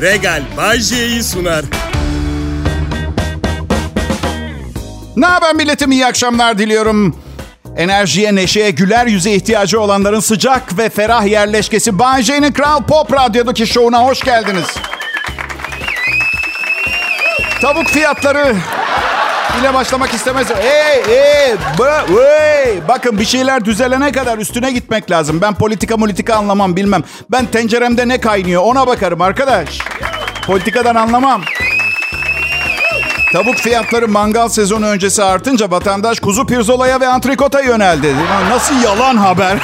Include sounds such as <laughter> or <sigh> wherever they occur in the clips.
Regal Bajje'yi sunar. Ne haber milletim iyi akşamlar diliyorum. Enerjiye, neşeye, güler yüze ihtiyacı olanların sıcak ve ferah yerleşkesi Bay J'nin Kral Pop Radyo'daki şovuna hoş geldiniz. Tavuk fiyatları ile başlamak istemez. Hey, hey, bu, hey. Bakın bir şeyler düzelene kadar üstüne gitmek lazım. Ben politika politika anlamam bilmem. Ben tenceremde ne kaynıyor ona bakarım arkadaş. Politikadan anlamam. Tavuk fiyatları mangal sezonu öncesi artınca vatandaş kuzu pirzolaya ve antrikota yöneldi. Nasıl yalan haber? <laughs>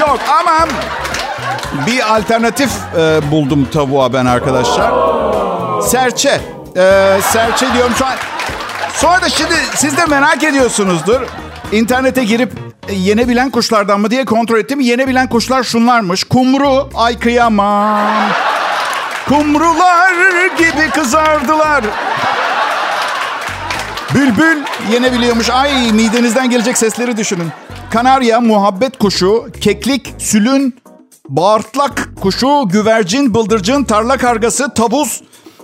Yok ama bir alternatif e, buldum tavuğa ben arkadaşlar. Serçe. E, serçe diyorum şu an. Sonra da şimdi siz de merak ediyorsunuzdur. İnternete girip e, yenebilen kuşlardan mı diye kontrol ettim. Yenebilen kuşlar şunlarmış. Kumru, ay kıyamam. Kumrular gibi kızardılar. Bülbül yenebiliyormuş. Ay midenizden gelecek sesleri düşünün. Kanarya, muhabbet kuşu, keklik, sülün, bağırtlak kuşu, güvercin, bıldırcın, tarla kargası, tavus,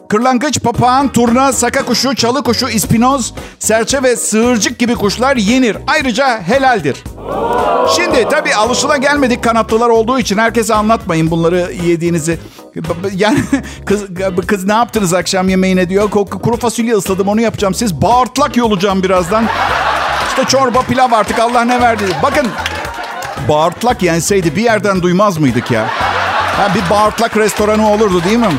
kırlangıç, papağan, turna, saka kuşu, çalı kuşu, ispinoz, serçe ve sığırcık gibi kuşlar yenir. Ayrıca helaldir. Şimdi tabii alışıla gelmedik kanatlılar olduğu için herkese anlatmayın bunları yediğinizi. Yani <laughs> kız, kız ne yaptınız akşam yemeğine diyor. Kuru fasulye ısladım onu yapacağım. Siz bağırtlak yolacağım birazdan. İşte çorba pilav artık Allah ne verdi. Bakın bağırtlak yenseydi bir yerden duymaz mıydık ya? Ha, bir bağırtlak restoranı olurdu değil mi?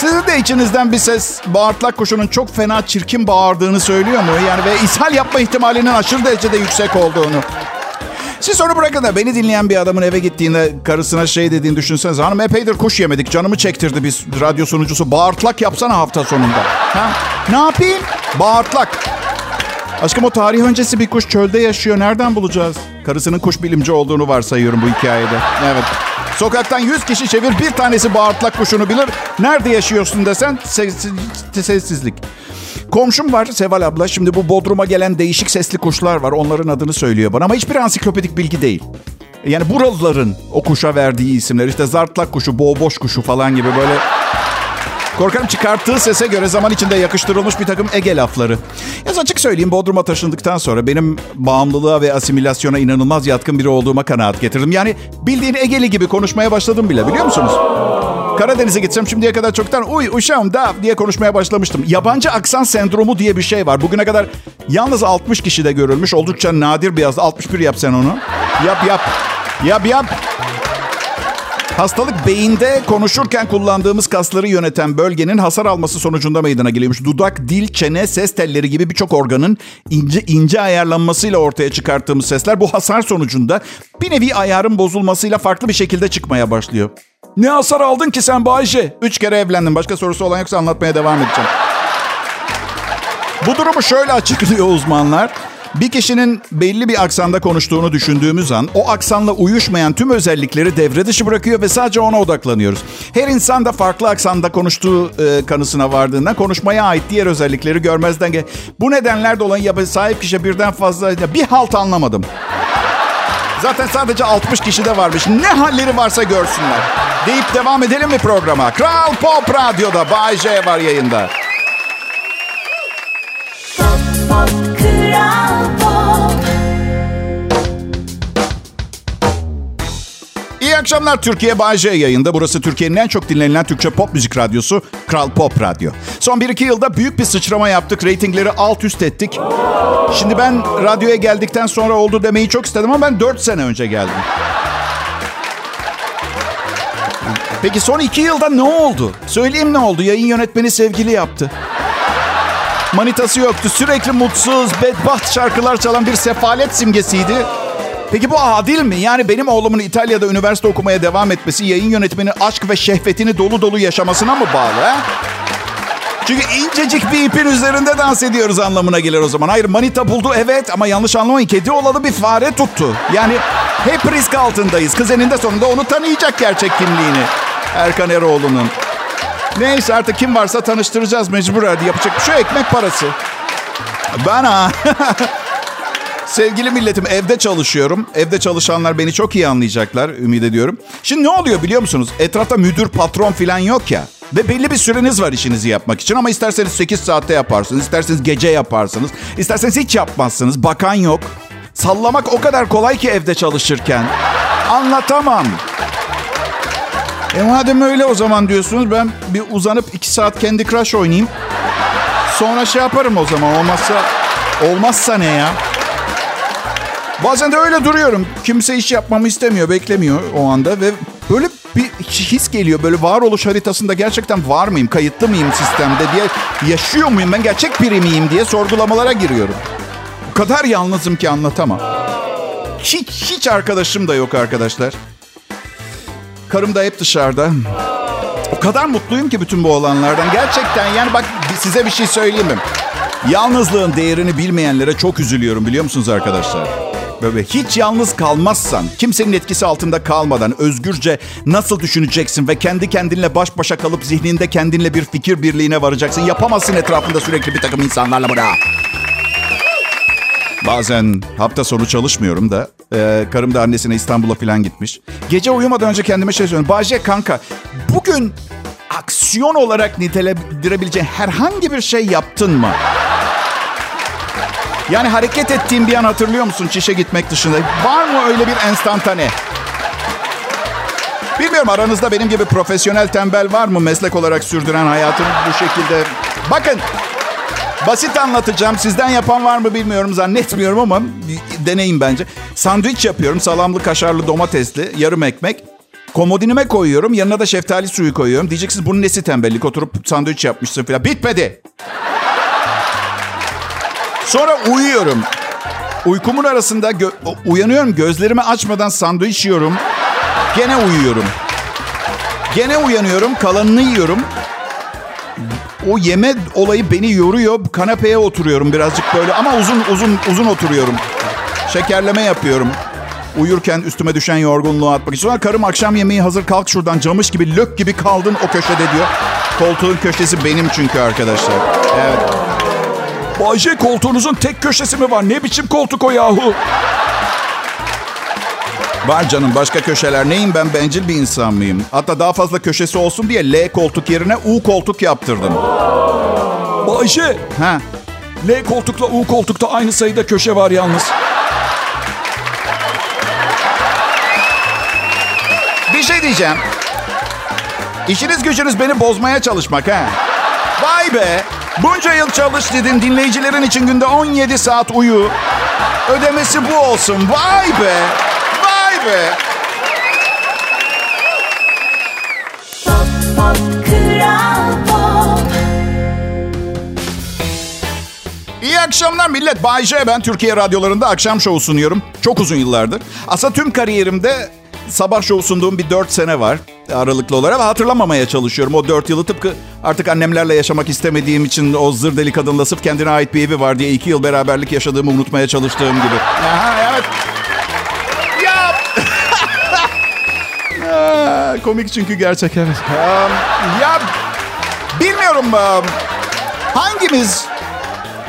Sizin de içinizden bir ses bağırtlak kuşunun çok fena çirkin bağırdığını söylüyor mu? Yani ve ishal yapma ihtimalinin aşırı derecede yüksek olduğunu. Siz onu bırakın da beni dinleyen bir adamın eve gittiğinde karısına şey dediğini düşünsenize. Hanım epeydir kuş yemedik canımı çektirdi biz radyo sunucusu. Bağırtlak yapsana hafta sonunda. Ha? Ne yapayım? Bağırtlak. Aşkım o tarih öncesi bir kuş çölde yaşıyor. Nereden bulacağız? Karısının kuş bilimci olduğunu varsayıyorum bu hikayede. Evet. Sokaktan 100 kişi çevir bir tanesi bağırtlak kuşunu bilir. Nerede yaşıyorsun desen sessizlik. Komşum var Seval abla. Şimdi bu Bodrum'a gelen değişik sesli kuşlar var. Onların adını söylüyor bana ama hiçbir ansiklopedik bilgi değil. Yani buralıların o kuşa verdiği isimler. işte zartlak kuşu, boğboş kuşu falan gibi böyle... Korkarım çıkarttığı sese göre zaman içinde yakıştırılmış bir takım Ege lafları. Yaz açık söyleyeyim Bodrum'a taşındıktan sonra benim bağımlılığa ve asimilasyona inanılmaz yatkın biri olduğuma kanaat getirdim. Yani bildiğin Egeli gibi konuşmaya başladım bile biliyor musunuz? Karadeniz'e gitsem şimdiye kadar çoktan uy uşağım da diye konuşmaya başlamıştım. Yabancı aksan sendromu diye bir şey var. Bugüne kadar yalnız 60 kişide görülmüş. Oldukça nadir bir yazdı. 61 yap sen onu. Yap yap. Yap yap. Hastalık beyinde konuşurken kullandığımız kasları yöneten bölgenin hasar alması sonucunda meydana geliyormuş. Dudak, dil, çene, ses telleri gibi birçok organın ince ince ayarlanmasıyla ortaya çıkarttığımız sesler bu hasar sonucunda bir nevi ayarın bozulmasıyla farklı bir şekilde çıkmaya başlıyor. Ne hasar aldın ki sen Bayşe? Üç kere evlendim. Başka sorusu olan yoksa anlatmaya devam edeceğim. Bu durumu şöyle açıklıyor uzmanlar. Bir kişinin belli bir aksanda konuştuğunu düşündüğümüz an o aksanla uyuşmayan tüm özellikleri devre dışı bırakıyor ve sadece ona odaklanıyoruz. Her insan da farklı aksanda konuştuğu e, kanısına vardığında konuşmaya ait diğer özellikleri görmezden gel. Bu nedenler dolayı ya sahip kişi birden fazla ya bir halt anlamadım. Zaten sadece 60 kişi de varmış. Ne halleri varsa görsünler. Deyip devam edelim mi programa? Kral Pop Radyo'da Bay J var yayında. Pop, pop, kral Akşamlar Türkiye Bay J yayında. Burası Türkiye'nin en çok dinlenilen Türkçe pop müzik radyosu Kral Pop Radyo. Son 1-2 yılda büyük bir sıçrama yaptık. Ratingleri alt üst ettik. Şimdi ben radyoya geldikten sonra oldu demeyi çok istedim ama ben 4 sene önce geldim. Peki son 2 yılda ne oldu? Söyleyeyim ne oldu? Yayın yönetmeni sevgili yaptı. Manitası yoktu. Sürekli mutsuz, bedbaht şarkılar çalan bir sefalet simgesiydi. Peki bu adil mi? Yani benim oğlumun İtalya'da üniversite okumaya devam etmesi yayın yönetmeni aşk ve şehvetini dolu dolu yaşamasına mı bağlı? He? Çünkü incecik bir ipin üzerinde dans ediyoruz anlamına gelir o zaman. Hayır manita buldu evet ama yanlış anlamayın. Kedi olalı bir fare tuttu. Yani hep risk altındayız. Kız eninde sonunda onu tanıyacak gerçek kimliğini. Erkan Eroğlu'nun. Neyse artık kim varsa tanıştıracağız mecbur hadi yapacak bir şey ekmek parası. Bana. <laughs> Sevgili milletim evde çalışıyorum. Evde çalışanlar beni çok iyi anlayacaklar ümit ediyorum. Şimdi ne oluyor biliyor musunuz? Etrafta müdür, patron falan yok ya. Ve belli bir süreniz var işinizi yapmak için ama isterseniz 8 saatte yaparsınız, isterseniz gece yaparsınız, isterseniz hiç yapmazsınız, bakan yok. Sallamak o kadar kolay ki evde çalışırken. Anlatamam. E madem öyle o zaman diyorsunuz ben bir uzanıp 2 saat Candy Crush oynayayım. Sonra şey yaparım o zaman olmazsa olmazsa ne ya? Bazen de öyle duruyorum. Kimse iş yapmamı istemiyor, beklemiyor o anda ve böyle bir his geliyor. Böyle varoluş haritasında gerçekten var mıyım, kayıtlı mıyım sistemde diye yaşıyor muyum, ben gerçek biri miyim diye sorgulamalara giriyorum. O kadar yalnızım ki anlatamam. Hiç, hiç arkadaşım da yok arkadaşlar. Karım da hep dışarıda. O kadar mutluyum ki bütün bu olanlardan. Gerçekten yani bak size bir şey söyleyeyim mi? Yalnızlığın değerini bilmeyenlere çok üzülüyorum biliyor musunuz arkadaşlar? Böyle hiç yalnız kalmazsan, kimsenin etkisi altında kalmadan özgürce nasıl düşüneceksin ve kendi kendinle baş başa kalıp zihninde kendinle bir fikir birliğine varacaksın. Yapamazsın etrafında sürekli bir takım insanlarla buna. Bazen hafta sonu çalışmıyorum da e, karım da annesine İstanbul'a falan gitmiş. Gece uyumadan önce kendime şey söylüyorum. Bahçe kanka bugün aksiyon olarak nitelendirebileceğin herhangi bir şey yaptın mı? Yani hareket ettiğin bir an hatırlıyor musun çişe gitmek dışında? Var mı öyle bir enstantane? Bilmiyorum aranızda benim gibi profesyonel tembel var mı meslek olarak sürdüren hayatını bu şekilde? Bakın basit anlatacağım. Sizden yapan var mı bilmiyorum zannetmiyorum ama deneyin bence. Sandviç yapıyorum. Salamlı, kaşarlı, domatesli, yarım ekmek. Komodinime koyuyorum. Yanına da şeftali suyu koyuyorum. Diyeceksiniz bunun nesi tembellik? Oturup sandviç yapmışsın falan. Bitmedi. Sonra uyuyorum. Uykumun arasında gö- uyanıyorum. Gözlerimi açmadan sandviç yiyorum. Gene uyuyorum. Gene uyanıyorum. Kalanını yiyorum. O yeme olayı beni yoruyor. Kanepeye oturuyorum birazcık böyle ama uzun uzun uzun oturuyorum. Şekerleme yapıyorum. Uyurken üstüme düşen yorgunluğu atmak için. Sonra karım akşam yemeği hazır kalk şuradan camış gibi lök gibi kaldın o köşede diyor. Koltuğun köşesi benim çünkü arkadaşlar. Evet. Bayce koltuğunuzun tek köşesi mi var? Ne biçim koltuk o yahu? Var canım başka köşeler. Neyim ben bencil bir insan mıyım? Hatta daha fazla köşesi olsun diye L koltuk yerine U koltuk yaptırdım. Bayce. Ha. L koltukla U koltukta aynı sayıda köşe var yalnız. Bir şey diyeceğim. İşiniz gücünüz beni bozmaya çalışmak ha. Vay be. Bunca yıl çalış dedim dinleyicilerin için günde 17 saat uyu. Ödemesi bu olsun. Vay be. Vay be. İyi akşamlar millet. Bay J ben Türkiye radyolarında akşam şovu sunuyorum. Çok uzun yıllardır. Aslında tüm kariyerimde sabah şovu sunduğum bir 4 sene var aralıklı olarak. Hatırlamamaya çalışıyorum o 4 yılı tıpkı artık annemlerle yaşamak istemediğim için o zır deli kadınla sırf kendine ait bir evi var diye 2 yıl beraberlik yaşadığımı unutmaya çalıştığım gibi. Aha, evet. Ya. <laughs> Komik çünkü gerçek evet. ya bilmiyorum hangimiz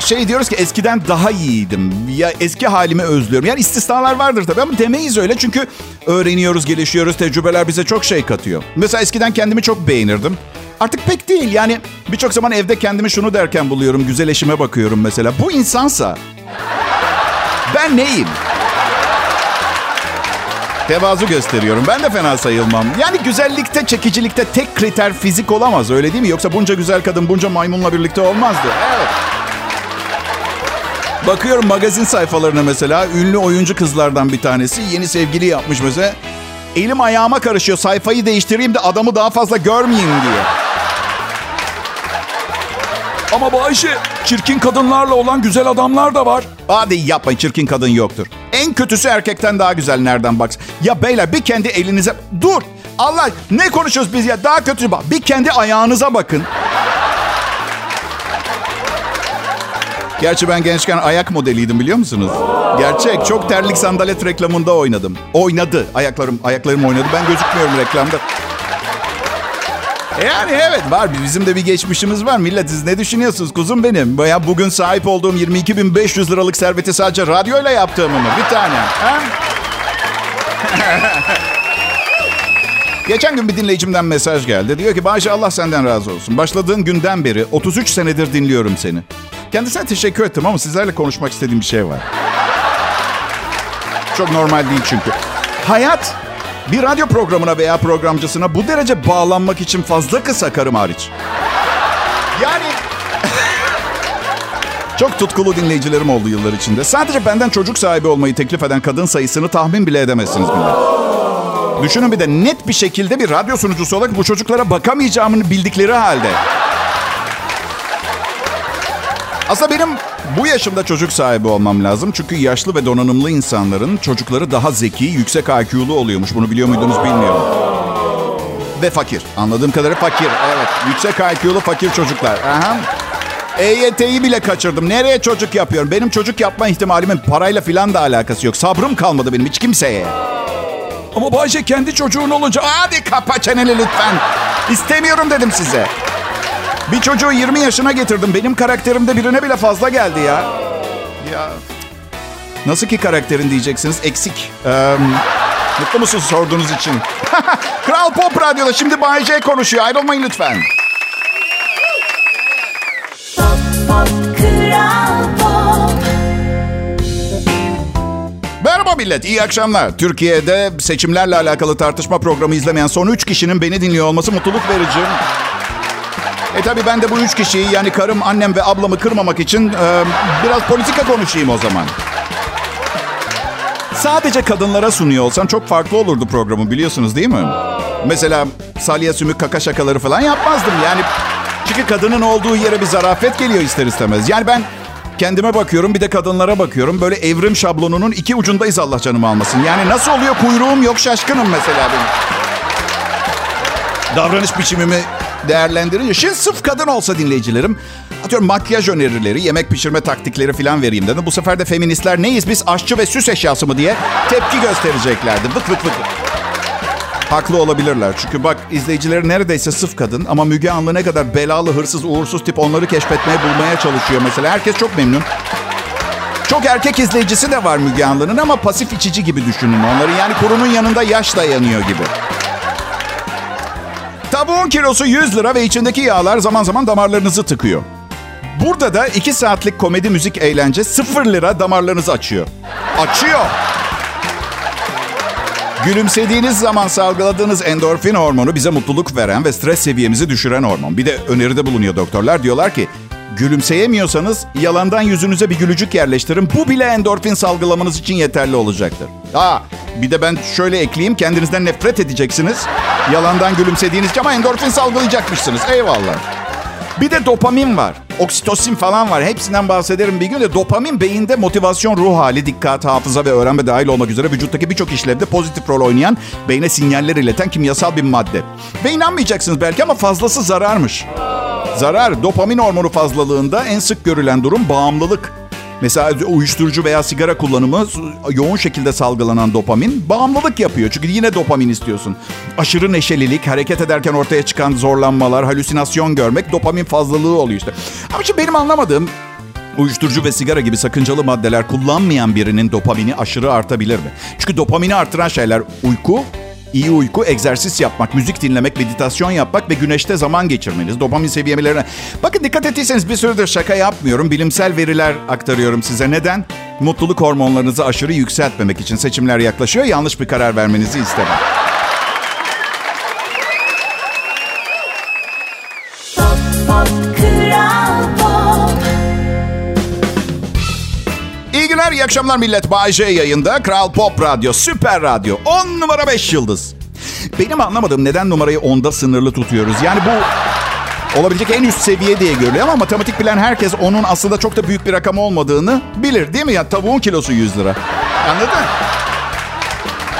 şey diyoruz ki eskiden daha iyiydim. Ya eski halimi özlüyorum. Yani istisnalar vardır tabii ama demeyiz öyle. Çünkü öğreniyoruz, gelişiyoruz. Tecrübeler bize çok şey katıyor. Mesela eskiden kendimi çok beğenirdim. Artık pek değil. Yani birçok zaman evde kendimi şunu derken buluyorum. Güzel eşime bakıyorum mesela. Bu insansa ben neyim? Tevazu gösteriyorum. Ben de fena sayılmam. Yani güzellikte, çekicilikte tek kriter fizik olamaz. Öyle değil mi? Yoksa bunca güzel kadın bunca maymunla birlikte olmazdı. Evet. Bakıyorum magazin sayfalarına mesela ünlü oyuncu kızlardan bir tanesi yeni sevgili yapmış mesela. Elim ayağıma karışıyor sayfayı değiştireyim de adamı daha fazla görmeyeyim diye. Ama bu Ayşe çirkin kadınlarla olan güzel adamlar da var. Hadi yapmayın çirkin kadın yoktur. En kötüsü erkekten daha güzel nereden bak. Ya beyler bir kendi elinize... Dur Allah ne konuşuyoruz biz ya daha kötü bak. Bir kendi ayağınıza bakın. Gerçi ben gençken ayak modeliydim biliyor musunuz? Gerçek. Çok terlik sandalet reklamında oynadım. Oynadı. Ayaklarım ayaklarım oynadı. Ben gözükmüyorum reklamda. Yani evet var bizim de bir geçmişimiz var. Millet siz ne düşünüyorsunuz kuzum benim? Ya bugün sahip olduğum 22.500 liralık serveti sadece radyoyla yaptığımı mı? Bir tane. Ha? <laughs> Geçen gün bir dinleyicimden mesaj geldi. Diyor ki Bayşe Allah senden razı olsun. Başladığın günden beri 33 senedir dinliyorum seni. Kendisine teşekkür ettim ama sizlerle konuşmak istediğim bir şey var. Çok normal değil çünkü. Hayat bir radyo programına veya programcısına bu derece bağlanmak için fazla kısa karım hariç. Yani <laughs> çok tutkulu dinleyicilerim oldu yıllar içinde. Sadece benden çocuk sahibi olmayı teklif eden kadın sayısını tahmin bile edemezsiniz millet. Düşünün bir de net bir şekilde bir radyo sunucusu olarak bu çocuklara bakamayacağımı bildikleri halde. Aslında benim bu yaşımda çocuk sahibi olmam lazım. Çünkü yaşlı ve donanımlı insanların çocukları daha zeki, yüksek IQ'lu oluyormuş. Bunu biliyor muydunuz bilmiyorum. Ve fakir. Anladığım kadarıyla fakir. Evet. Yüksek IQ'lu fakir çocuklar. Aha. EYT'yi bile kaçırdım. Nereye çocuk yapıyorum? Benim çocuk yapma ihtimalimin parayla filan da alakası yok. Sabrım kalmadı benim hiç kimseye. Ama Bayce kendi çocuğun olunca... Hadi kapa çeneni lütfen. İstemiyorum dedim size. Bir çocuğu 20 yaşına getirdim. Benim karakterimde birine bile fazla geldi ya. Ya nasıl ki karakterin diyeceksiniz eksik. Ee, mutlu musunuz sorduğunuz için? <laughs> Kral Pop Radyo'da şimdi Bay J konuşuyor. Ayrılmayın lütfen. Pop, pop, kral pop. Merhaba millet, iyi akşamlar. Türkiye'de seçimlerle alakalı tartışma programı izlemeyen son 3 kişinin beni dinliyor olması mutluluk verici. E tabi ben de bu üç kişiyi yani karım, annem ve ablamı kırmamak için e, biraz politika konuşayım o zaman. Sadece kadınlara sunuyor olsam çok farklı olurdu programı biliyorsunuz değil mi? Mesela salya sümük kaka şakaları falan yapmazdım. Yani çünkü kadının olduğu yere bir zarafet geliyor ister istemez. Yani ben kendime bakıyorum bir de kadınlara bakıyorum. Böyle evrim şablonunun iki ucundayız Allah canımı almasın. Yani nasıl oluyor kuyruğum yok şaşkınım mesela benim. Davranış biçimimi değerlendirince. Şimdi sırf kadın olsa dinleyicilerim. Atıyorum makyaj önerileri, yemek pişirme taktikleri falan vereyim dedim. Bu sefer de feministler neyiz biz aşçı ve süs eşyası mı diye tepki göstereceklerdi. Vık vık vık. Haklı olabilirler. Çünkü bak izleyicileri neredeyse sıf kadın ama Müge Anlı ne kadar belalı, hırsız, uğursuz tip onları keşfetmeye, bulmaya çalışıyor mesela. Herkes çok memnun. Çok erkek izleyicisi de var Müge Anlı'nın ama pasif içici gibi düşünün onları. Yani kurunun yanında yaş dayanıyor gibi. Tavuğun kilosu 100 lira ve içindeki yağlar zaman zaman damarlarınızı tıkıyor. Burada da 2 saatlik komedi müzik eğlence 0 lira damarlarınızı açıyor. Açıyor. Gülümsediğiniz zaman salgıladığınız endorfin hormonu bize mutluluk veren ve stres seviyemizi düşüren hormon. Bir de öneride bulunuyor doktorlar. Diyorlar ki gülümseyemiyorsanız yalandan yüzünüze bir gülücük yerleştirin. Bu bile endorfin salgılamanız için yeterli olacaktır. Ha, bir de ben şöyle ekleyeyim. Kendinizden nefret edeceksiniz. Yalandan gülümsediğiniz için ama endorfin salgılayacakmışsınız. Eyvallah. Bir de dopamin var. Oksitosin falan var. Hepsinden bahsederim bir gün de. Dopamin beyinde motivasyon, ruh hali, dikkat, hafıza ve öğrenme dahil olmak üzere vücuttaki birçok işlevde pozitif rol oynayan, beyne sinyaller ileten kimyasal bir madde. Ve inanmayacaksınız belki ama fazlası zararmış. Zarar, dopamin hormonu fazlalığında en sık görülen durum bağımlılık. Mesela uyuşturucu veya sigara kullanımı yoğun şekilde salgılanan dopamin bağımlılık yapıyor. Çünkü yine dopamin istiyorsun. Aşırı neşelilik, hareket ederken ortaya çıkan zorlanmalar, halüsinasyon görmek dopamin fazlalığı oluyor işte. Ama şimdi benim anlamadığım uyuşturucu ve sigara gibi sakıncalı maddeler kullanmayan birinin dopamini aşırı artabilir mi? Çünkü dopamini artıran şeyler uyku, iyi uyku, egzersiz yapmak, müzik dinlemek, meditasyon yapmak ve güneşte zaman geçirmeniz. Dopamin seviyelerine... Bakın dikkat ettiyseniz bir süredir şaka yapmıyorum. Bilimsel veriler aktarıyorum size. Neden? Mutluluk hormonlarınızı aşırı yükseltmemek için seçimler yaklaşıyor. Yanlış bir karar vermenizi istemem. Akşamlar millet. Bay yayında. Kral Pop Radyo, Süper Radyo. 10 numara 5 yıldız. Benim anlamadığım neden numarayı 10'da sınırlı tutuyoruz. Yani bu olabilecek en üst seviye diye görülüyor ama matematik bilen herkes onun aslında çok da büyük bir rakam olmadığını bilir değil mi? Ya tavuğun kilosu 100 lira. Anladın?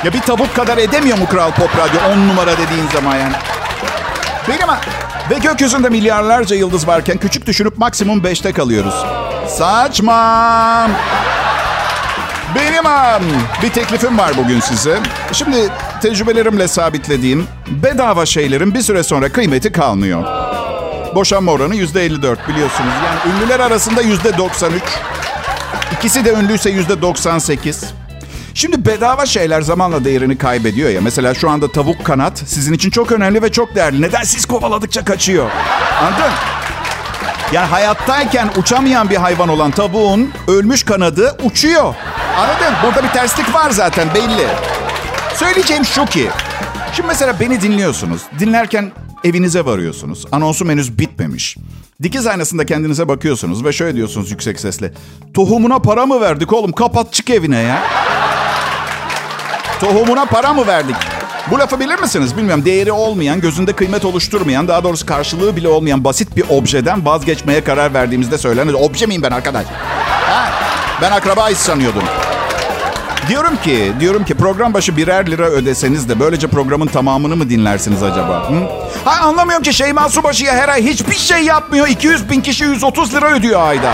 Ya bir tavuk kadar edemiyor mu Kral Pop Radyo 10 numara dediğin zaman yani? Benim ve gökyüzünde milyarlarca yıldız varken küçük düşünüp maksimum 5'te kalıyoruz. Saçma. Benim am, bir teklifim var bugün size. Şimdi tecrübelerimle sabitlediğim bedava şeylerin bir süre sonra kıymeti kalmıyor. Boşanma oranı yüzde 54 biliyorsunuz. Yani ünlüler arasında yüzde 93. İkisi de ünlüyse yüzde 98. Şimdi bedava şeyler zamanla değerini kaybediyor ya. Mesela şu anda tavuk kanat sizin için çok önemli ve çok değerli. Neden siz kovaladıkça kaçıyor? Anladın? Yani hayattayken uçamayan bir hayvan olan tavuğun ölmüş kanadı uçuyor. Anladın? Burada bir terslik var zaten belli. Söyleyeceğim şu ki. Şimdi mesela beni dinliyorsunuz. Dinlerken evinize varıyorsunuz. Anonsum henüz bitmemiş. Dikiz aynasında kendinize bakıyorsunuz ve şöyle diyorsunuz yüksek sesle. Tohumuna para mı verdik oğlum? Kapat çık evine ya. Tohumuna para mı verdik? Bu lafı bilir misiniz? Bilmiyorum. Değeri olmayan, gözünde kıymet oluşturmayan, daha doğrusu karşılığı bile olmayan basit bir objeden vazgeçmeye karar verdiğimizde söylenir. Obje miyim ben arkadaş? Ha? Ben akrabayız sanıyordum. Diyorum ki, diyorum ki program başı birer lira ödeseniz de böylece programın tamamını mı dinlersiniz acaba? Hı? Ha anlamıyorum ki Şeyma Subaşı'ya her ay hiçbir şey yapmıyor. 200 bin kişi 130 lira ödüyor ayda.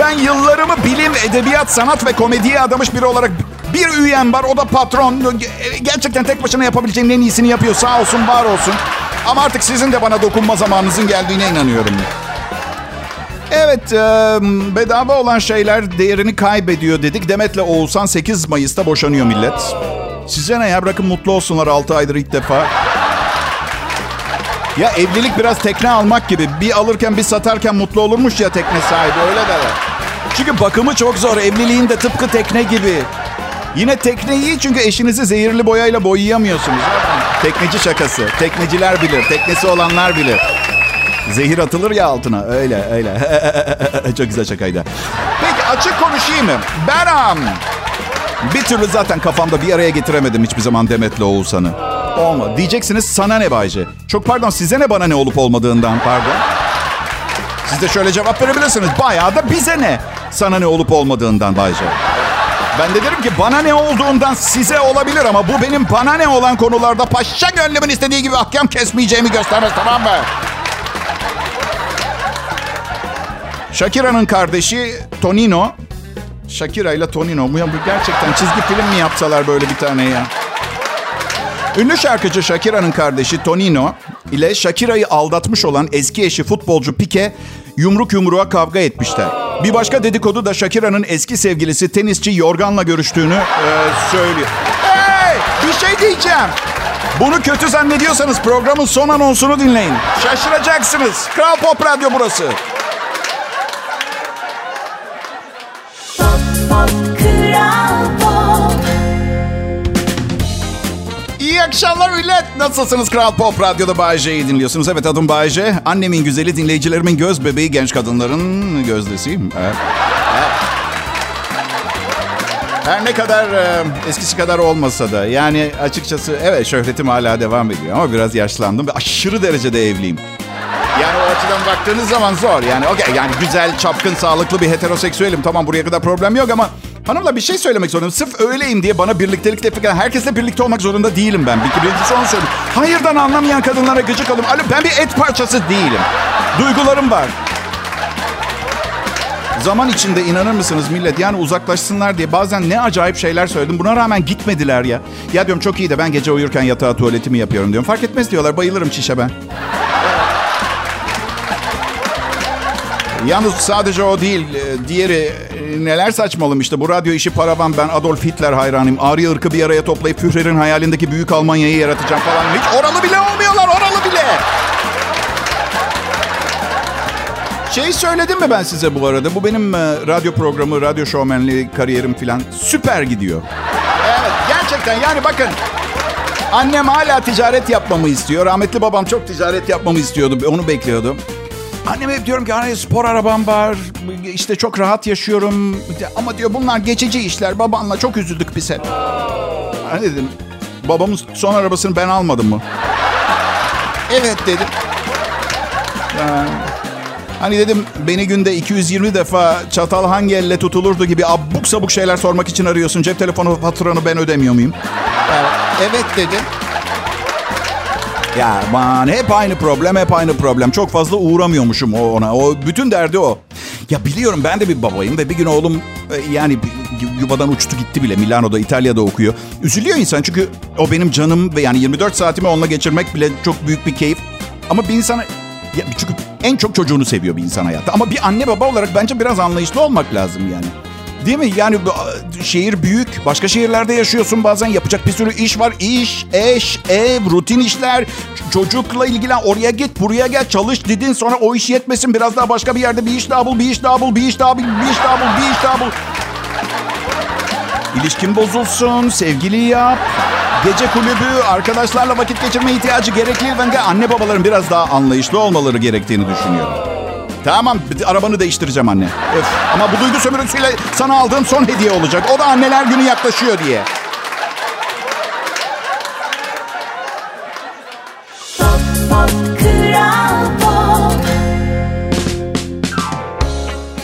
Ben yıllarımı bilim, edebiyat, sanat ve komediye adamış biri olarak bir üyem var. O da patron. Gerçekten tek başına yapabileceğin en iyisini yapıyor. Sağ olsun, var olsun. Ama artık sizin de bana dokunma zamanınızın geldiğine inanıyorum. Evet, e, bedava olan şeyler değerini kaybediyor dedik. Demet'le Oğuzhan 8 Mayıs'ta boşanıyor millet. Size ne ya? Bırakın mutlu olsunlar 6 aydır ilk defa. Ya evlilik biraz tekne almak gibi. Bir alırken bir satarken mutlu olurmuş ya tekne sahibi öyle derler. Çünkü bakımı çok zor. Evliliğin de tıpkı tekne gibi. Yine tekne iyi çünkü eşinizi zehirli boyayla boyayamıyorsunuz. Tekneci şakası. Tekneciler bilir. Teknesi olanlar bilir. Zehir atılır ya altına. Öyle öyle. <laughs> çok güzel şakaydı. Peki açık konuşayım mı? Ben bir türlü zaten kafamda bir araya getiremedim hiçbir zaman Demet'le Oğuzhan'ı. Olma. Diyeceksiniz sana ne Bayce? Çok pardon size ne bana ne olup olmadığından pardon. Siz de şöyle cevap verebilirsiniz. Bayağı da bize ne? Sana ne olup olmadığından Bayce. Ben de derim ki bana ne olduğundan size olabilir ama bu benim bana ne olan konularda paşa gönlümün istediği gibi ahkam kesmeyeceğimi göstermez tamam mı? Shakira'nın kardeşi Tonino. Shakira ile Tonino. Bu, bu gerçekten çizgi film mi yapsalar böyle bir tane ya? Ünlü şarkıcı Shakira'nın kardeşi Tonino ile Shakira'yı aldatmış olan eski eşi futbolcu Pique yumruk yumruğa kavga etmişler. Bir başka dedikodu da Shakira'nın eski sevgilisi tenisçi Yorgan'la görüştüğünü e, söylüyor. Hey! Bir şey diyeceğim. Bunu kötü zannediyorsanız programın son anonsunu dinleyin. Şaşıracaksınız. Kral Pop Radyo burası. Akşamlar millet. Nasılsınız? Kral Pop Radyo'da Bay J'yi dinliyorsunuz. Evet adım Bay J. Annemin güzeli, dinleyicilerimin göz bebeği, genç kadınların gözdesiyim. Her ne kadar e, eskisi kadar olmasa da yani açıkçası evet şöhretim hala devam ediyor ama biraz yaşlandım ve aşırı derecede evliyim. Yani o açıdan baktığınız zaman zor. Yani okey yani güzel, çapkın, sağlıklı bir heteroseksüelim. Tamam buraya kadar problem yok ama hanımla bir şey söylemek zorundayım. Sırf öyleyim diye bana birliktelik teklif eden herkesle birlikte olmak zorunda değilim ben. Bir birincisi onu söyleyeyim. Hayırdan anlamayan kadınlara gıcık alıyorum. Alo ben bir et parçası değilim. Duygularım var. Zaman içinde inanır mısınız millet yani uzaklaşsınlar diye bazen ne acayip şeyler söyledim. Buna rağmen gitmediler ya. Ya diyorum çok iyi de ben gece uyurken yatağa tuvaletimi yapıyorum diyorum. Fark etmez diyorlar bayılırım çişe ben. Yalnız sadece o değil. e, Diğeri e, neler saçmalım işte. Bu radyo işi paravan. Ben Adolf Hitler hayranıyım. Arya ırkı bir araya toplayıp Führer'in hayalindeki büyük Almanya'yı yaratacağım falan. Hiç oralı bile olmuyorlar. Oralı bile. Şey söyledim mi ben size bu arada? Bu benim e, radyo programı, radyo şovmenliği kariyerim falan süper gidiyor. Evet gerçekten yani bakın. Annem hala ticaret yapmamı istiyor. Rahmetli babam çok ticaret yapmamı istiyordu. Onu bekliyordum. Anneme hep diyorum ki hani spor arabam var. işte çok rahat yaşıyorum. Ama diyor bunlar geçici işler. Babanla çok üzüldük biz hep. Hani dedim babamın son arabasını ben almadım mı? Evet dedim. Yani, hani dedim beni günde 220 defa çatal hangi elle tutulurdu gibi abuk sabuk şeyler sormak için arıyorsun. Cep telefonu faturanı ben ödemiyor muyum? Evet dedim. Ya man hep aynı problem hep aynı problem. Çok fazla uğramıyormuşum ona. O bütün derdi o. Ya biliyorum ben de bir babayım ve bir gün oğlum e, yani yu- yuvadan uçtu gitti bile. Milano'da, İtalya'da okuyor. Üzülüyor insan çünkü o benim canım ve yani 24 saatimi onunla geçirmek bile çok büyük bir keyif. Ama bir insana ya çünkü en çok çocuğunu seviyor bir insan hayatta. Ama bir anne baba olarak bence biraz anlayışlı olmak lazım yani. Değil mi? Yani şehir büyük. Başka şehirlerde yaşıyorsun bazen. Yapacak bir sürü iş var. İş, eş, ev, rutin işler. Çocukla ilgilen. Oraya git, buraya gel. Çalış dedin. Sonra o iş yetmesin. Biraz daha başka bir yerde bir iş daha bul, bir iş daha bul, bir iş daha bul, bir iş daha bul, bir iş daha bul. İlişkin bozulsun, sevgili yap. Gece kulübü, arkadaşlarla vakit geçirme ihtiyacı gerekli. Ben de anne babaların biraz daha anlayışlı olmaları gerektiğini düşünüyorum. Tamam, arabanı değiştireceğim anne. Öf. Ama bu duygu sömürüsüyle sana aldığım son hediye olacak. O da anneler günü yaklaşıyor diye. Pop Pop Kral Pop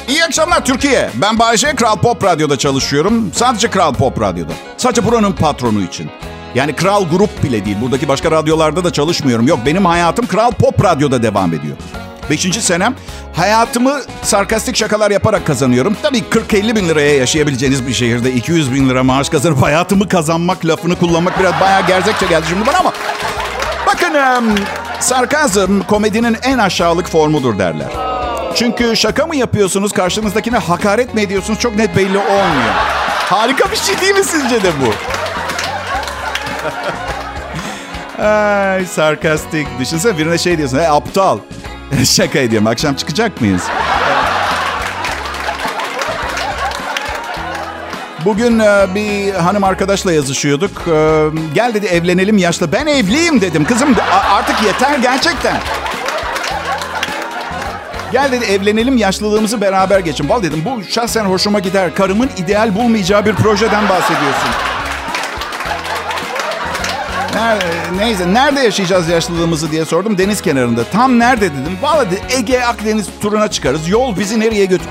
İyi akşamlar Türkiye. Ben Bayece, Kral Pop Radyo'da çalışıyorum. Sadece Kral Pop Radyo'da. Sadece buranın patronu için. Yani Kral Grup bile değil. Buradaki başka radyolarda da çalışmıyorum. Yok benim hayatım Kral Pop Radyo'da devam ediyor. Beşinci senem. Hayatımı sarkastik şakalar yaparak kazanıyorum. Tabii 40-50 bin liraya yaşayabileceğiniz bir şehirde 200 bin lira maaş kazanıp hayatımı kazanmak lafını kullanmak biraz bayağı gerzekçe geldi şimdi bana ama... Bakın sarkazm komedinin en aşağılık formudur derler. Çünkü şaka mı yapıyorsunuz, karşınızdakine hakaret mi ediyorsunuz çok net belli olmuyor. Harika bir şey değil mi sizce de bu? <laughs> Ay sarkastik. Düşünsene birine şey diyorsun. Hey aptal. <laughs> Şaka ediyorum. Akşam çıkacak mıyız? Bugün e, bir hanım arkadaşla yazışıyorduk. E, Gel dedi evlenelim yaşlı. Ben evliyim dedim. Kızım artık yeter gerçekten. Gel dedi evlenelim yaşlılığımızı beraber geçin. Val dedim bu şahsen hoşuma gider. Karımın ideal bulmayacağı bir projeden bahsediyorsun. Nerede, neyse nerede yaşayacağız yaşlılığımızı diye sordum deniz kenarında. Tam nerede dedim. Valla Ege Akdeniz turuna çıkarız. Yol bizi nereye götür?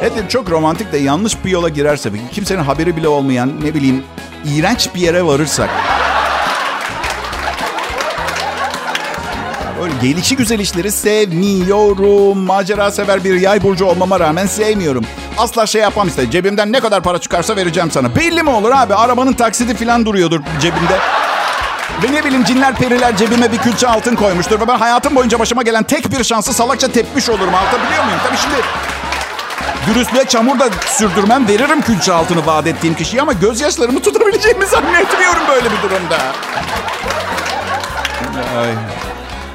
Evet çok romantik de yanlış bir yola girerse kimsenin haberi bile olmayan ne bileyim iğrenç bir yere varırsak. Öyle gelişi güzel işleri sevmiyorum. Macera sever bir yay burcu olmama rağmen sevmiyorum. Asla şey yapmam işte. Cebimden ne kadar para çıkarsa vereceğim sana. Belli mi olur abi? Arabanın taksidi falan duruyordur cebimde. Ve ne bileyim cinler periler cebime bir külçe altın koymuştur. Ve ben hayatım boyunca başıma gelen tek bir şansı salakça tepmiş olurum. Anlatabiliyor muyum? Tabii şimdi dürüstlüğe çamur da sürdürmem. Veririm külçe altını vaat ettiğim kişiye ama gözyaşlarımı tutabileceğimi <laughs> zannetmiyorum böyle bir durumda. Ay.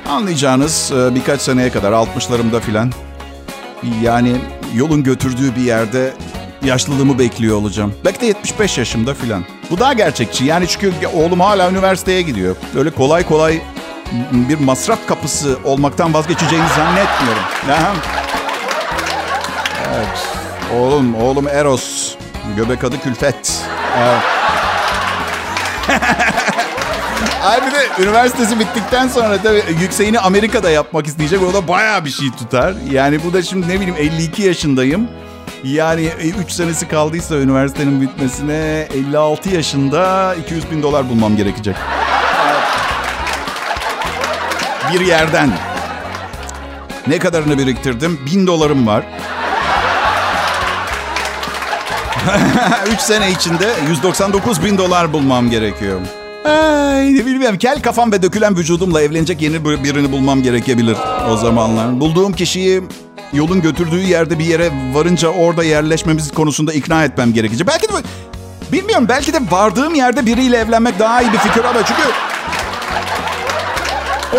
Anlayacağınız e, birkaç seneye kadar 60'larımda filan yani yolun götürdüğü bir yerde yaşlılığımı bekliyor olacağım. Belki de 75 yaşımda filan. Bu daha gerçekçi. Yani çünkü oğlum hala üniversiteye gidiyor. Öyle kolay kolay bir masraf kapısı olmaktan vazgeçeceğini zannetmiyorum. Aha. Evet. Oğlum, oğlum Eros. Göbek adı Külfet. Evet. <laughs> Ay bir de üniversitesi bittikten sonra tabii yükseğini Amerika'da yapmak isteyecek. O da bayağı bir şey tutar. Yani bu da şimdi ne bileyim 52 yaşındayım. Yani 3 senesi kaldıysa üniversitenin bitmesine 56 yaşında 200 bin dolar bulmam gerekecek. Bir yerden. Ne kadarını biriktirdim? Bin dolarım var. <laughs> 3 sene içinde 199 bin dolar bulmam gerekiyor. Ay, bilmiyorum. Kel kafam ve dökülen vücudumla evlenecek yeni bir- birini bulmam gerekebilir o zamanlar. Bulduğum kişiyi yolun götürdüğü yerde bir yere varınca orada yerleşmemiz konusunda ikna etmem gerekecek. Belki de bilmiyorum belki de vardığım yerde biriyle evlenmek daha iyi bir fikir ama çünkü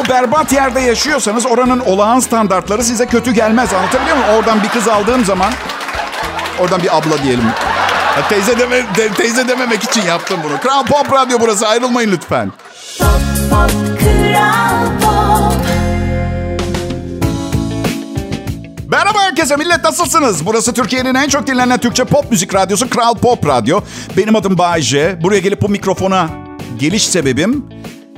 o berbat yerde yaşıyorsanız oranın olağan standartları size kötü gelmez. Anlatabiliyor muyum? Oradan bir kız aldığım zaman oradan bir abla diyelim. Ya teyze, deme, de- teyze dememek için yaptım bunu. Kral Pop Radyo burası. Ayrılmayın lütfen. Pop Pop herkese millet nasılsınız? Burası Türkiye'nin en çok dinlenen Türkçe pop müzik radyosu Kral Pop Radyo. Benim adım Bayce. Buraya gelip bu mikrofona geliş sebebim...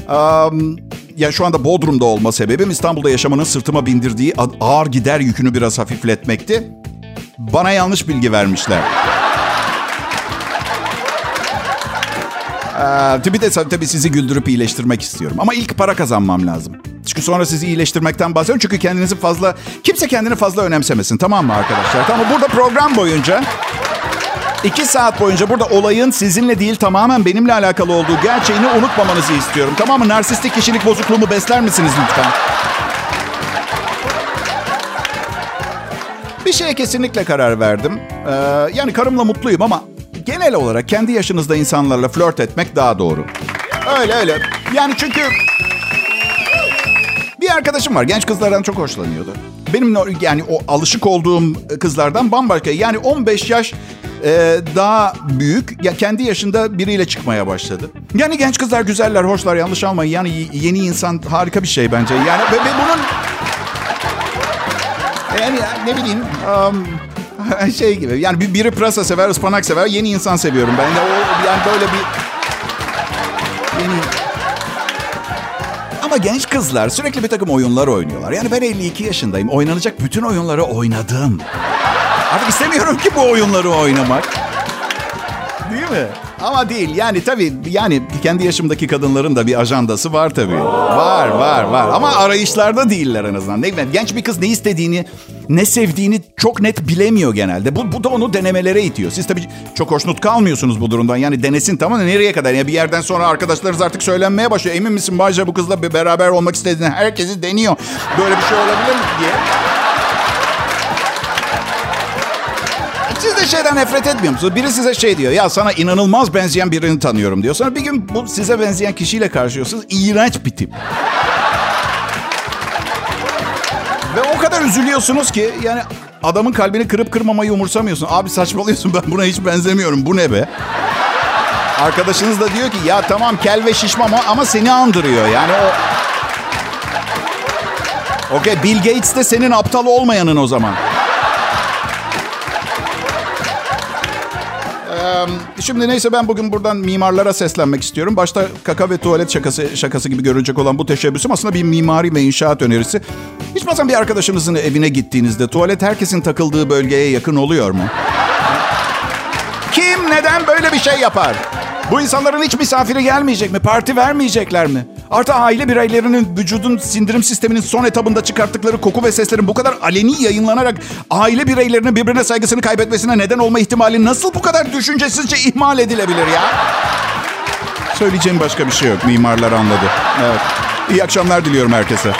am, ya şu anda Bodrum'da olma sebebim İstanbul'da yaşamanın sırtıma bindirdiği ağır gider yükünü biraz hafifletmekti. Bana yanlış bilgi vermişler. Ee, tabii de tabii sizi güldürüp iyileştirmek istiyorum. Ama ilk para kazanmam lazım. Çünkü sonra sizi iyileştirmekten bahsediyorum. Çünkü kendinizi fazla... Kimse kendini fazla önemsemesin tamam mı arkadaşlar? Tamam burada program boyunca... İki saat boyunca burada olayın sizinle değil tamamen benimle alakalı olduğu gerçeğini unutmamanızı istiyorum. Tamam mı? Narsistik kişilik bozukluğumu besler misiniz lütfen? Bir şeye kesinlikle karar verdim. Ee, yani karımla mutluyum ama genel olarak kendi yaşınızda insanlarla flört etmek daha doğru. Öyle öyle. Yani çünkü bir arkadaşım var. Genç kızlardan çok hoşlanıyordu. Benim yani o alışık olduğum kızlardan bambaşka. Yani 15 yaş e, daha büyük. Ya kendi yaşında biriyle çıkmaya başladı. Yani genç kızlar güzeller, hoşlar. Yanlış almayın. Yani yeni insan harika bir şey bence. Yani ve, ve bunun yani ne bileyim um, <laughs> şey gibi. Yani bir- biri pırasa sever, ıspanak sever. Yeni insan seviyorum ben de. O yani böyle bir yeni ama genç kızlar sürekli bir takım oyunlar oynuyorlar. Yani ben 52 yaşındayım. Oynanacak bütün oyunları oynadım. Artık istemiyorum ki bu oyunları oynamak. Değil mi? Ama değil. Yani tabii yani kendi yaşımdaki kadınların da bir ajandası var tabii. Var var var. Ama arayışlarda değiller en azından. Ne genç bir kız ne istediğini, ne sevdiğini çok net bilemiyor genelde. Bu, bu da onu denemelere itiyor. Siz tabii çok hoşnut kalmıyorsunuz bu durumdan. Yani denesin tamam da nereye kadar? Yani bir yerden sonra arkadaşlarınız artık söylenmeye başlıyor. Emin misin Bayca bu kızla beraber olmak istediğini herkesi deniyor. Böyle bir şey olabilir mi diye. Siz de şeyden nefret etmiyor musunuz? Biri size şey diyor. Ya sana inanılmaz benzeyen birini tanıyorum diyor. Sonra bir gün bu size benzeyen kişiyle karşılıyorsunuz. İğrenç bir tip. Ve o kadar üzülüyorsunuz ki yani adamın kalbini kırıp kırmamayı umursamıyorsun. Abi saçmalıyorsun ben buna hiç benzemiyorum. Bu ne be? Arkadaşınız da diyor ki ya tamam kel ve şişman ama, ama seni andırıyor. Yani o... Okey Bill Gates de senin aptal olmayanın o zaman. Şimdi neyse ben bugün buradan mimarlara seslenmek istiyorum. Başta kaka ve tuvalet şakası şakası gibi görünecek olan bu teşebbüsüm aslında bir mimari ve inşaat önerisi. Hiç bazen bir arkadaşınızın evine gittiğinizde tuvalet herkesin takıldığı bölgeye yakın oluyor mu? Kim neden böyle bir şey yapar? Bu insanların hiç misafiri gelmeyecek mi? Parti vermeyecekler mi? Artı aile bireylerinin vücudun sindirim sisteminin son etabında çıkarttıkları koku ve seslerin bu kadar aleni yayınlanarak aile bireylerinin birbirine saygısını kaybetmesine neden olma ihtimali nasıl bu kadar düşüncesizce ihmal edilebilir ya? Söyleyeceğim başka bir şey yok. Mimarlar anladı. Evet. İyi akşamlar diliyorum herkese.